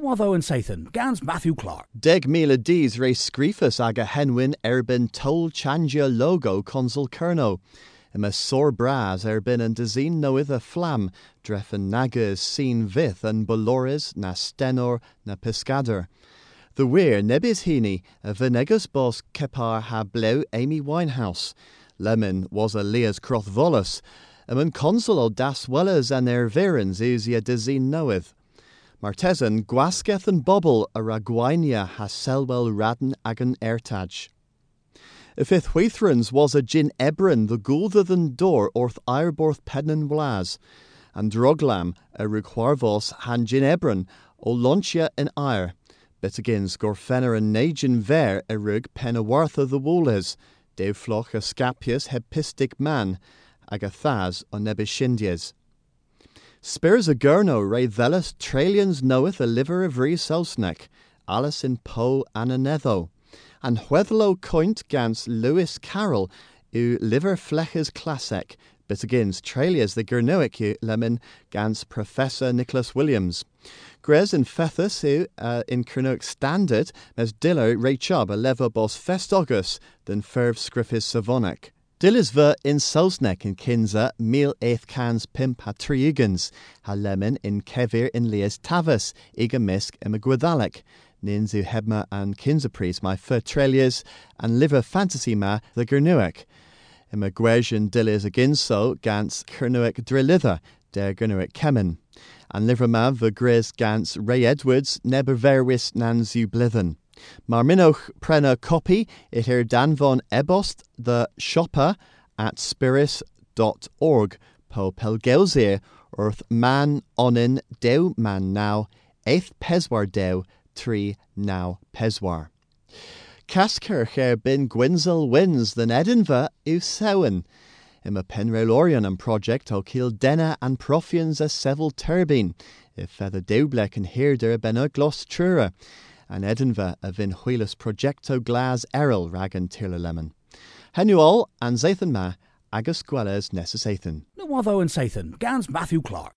Nawatho and Sathan, Gans Matthew Clark. Deg mila dís re scrifus aga henwin erbin tol changia logo consul kerno. Ima sor bras erbin and dezin noith a flam, drefen nagas seen vith and bolores na stenor na pescader. The weir nebis hini a venegus bos kepar ha bleu Amy Winehouse. Lemon was a Leas croth volus, and consul o das wellers and erverens is ye dezin knoweth. Martesan gwasgeth and bobble a ragwainia ha selwell radden agan ertaj. Ifith Huithrans was a gin ebrin the goulder than door orth ireborth pednan wlas, and droglam a rugwarvos han gin ebron o lonchia in ire, betagins gorfenner and nagin ver a rug penawartha the woles, de floch a scapius hepistic man, agathas o nebishindies. Spirs a gurno ray velas tralians knoweth a liver of re selsneck, Alice in po ananetho, and whethlo coint gans Lewis Carroll u liver fleches classic, but against tralias the gurnoic lemon gans Professor Nicholas Williams. Gres in Fethus u uh, in Kernoic standard mes dillo ray chub a lever bos festogus than ferv scriffis savonic. Dillis ver in Selsneck in Kinza mil eighth cans pimp ha triugans, ha lemon in Kevir in Lias Tavus, iga misk em ninzu hebma and Kinza my fur and liver fantasy ma the. Im a gwesion dillis aginso gans kernuic drillither, der gernuic kemen. And liver ma the gris gans Ray Edwards neber verwis nanzu blithen. Maar minoch prena copy it er dan von ebost the shopper at spiris.org po pelgelzir earth man onin deu man now eighth peswar deu tri now peswar. Casker cher bin Gwynzel wins than Edinva u sewen. Im a penrelorion and project o kiel denna and profians a sevel turbine, if feather deublek and herder ben a gloss trura an Edinva a vin huilas projecto glas eril ragan tirla lemon. Henuol an Zathan ma agus gwelles nessus Athan. Nawatho and Sathan, Gans Matthew Clark.